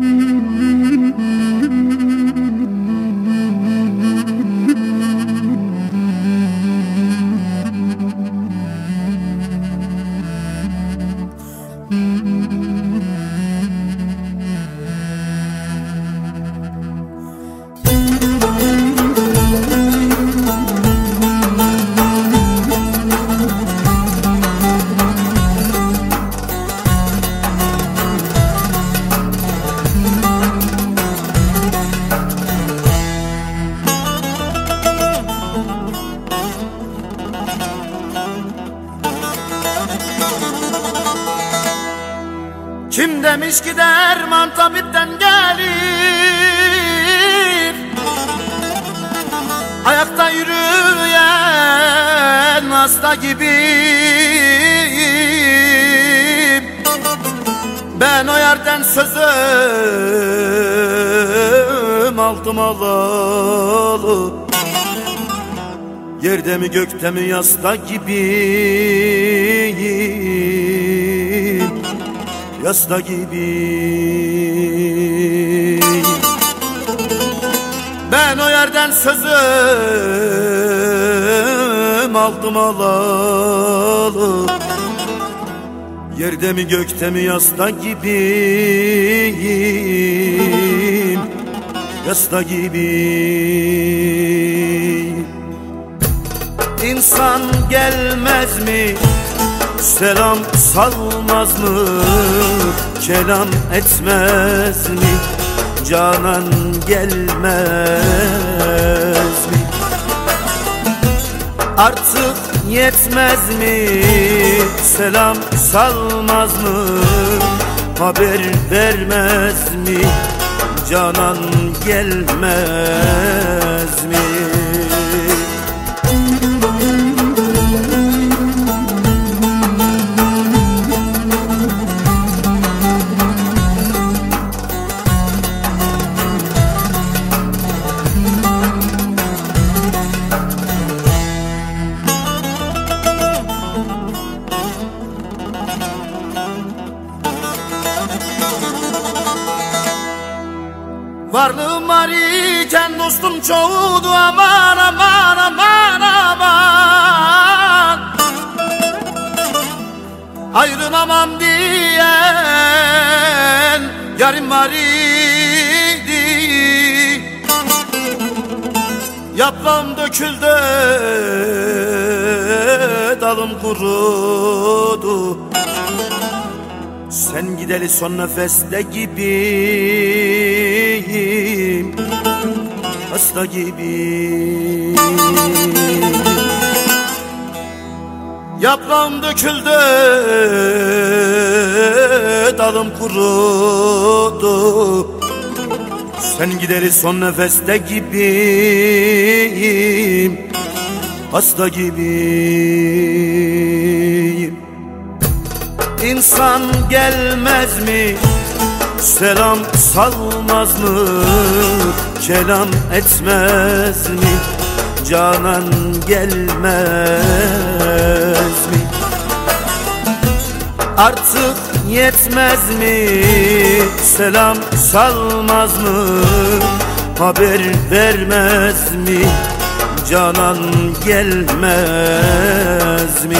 Mm-hmm. Kim demiş ki derman tabipten gelir? Ayakta yürüyen hasta gibiyim Ben o yerden sözüm aldım alalı Yerde mi gökte mi yasta gibiyim Yasta gibi. Ben o yerden sözüm aldım alalı. Yerde mi gökte mi yasta gibiyim? Yasta gibi İnsan gelmez mi Selam salmaz mı? Kelam etmez mi? Canan gelmez mi? Artık yetmez mi? Selam salmaz mı? Haber vermez mi? Canan gelmez mi Varlığım var iken dostum çoğudu. Aman aman aman aman. Ayrılamam diyen yarım var idi. Yaprağım döküldü dalım kurudu sen gideli son nefeste gibiyim Hasta gibi Yaprağım döküldü Dalım kurudu. Sen gideli son nefeste gibiyim Hasta gibiyim İnsan gelmez mi? Selam salmaz mı? Kelam etmez mi? Canan gelmez mi? Artık yetmez mi? Selam salmaz mı? Haber vermez mi? Canan gelmez mi?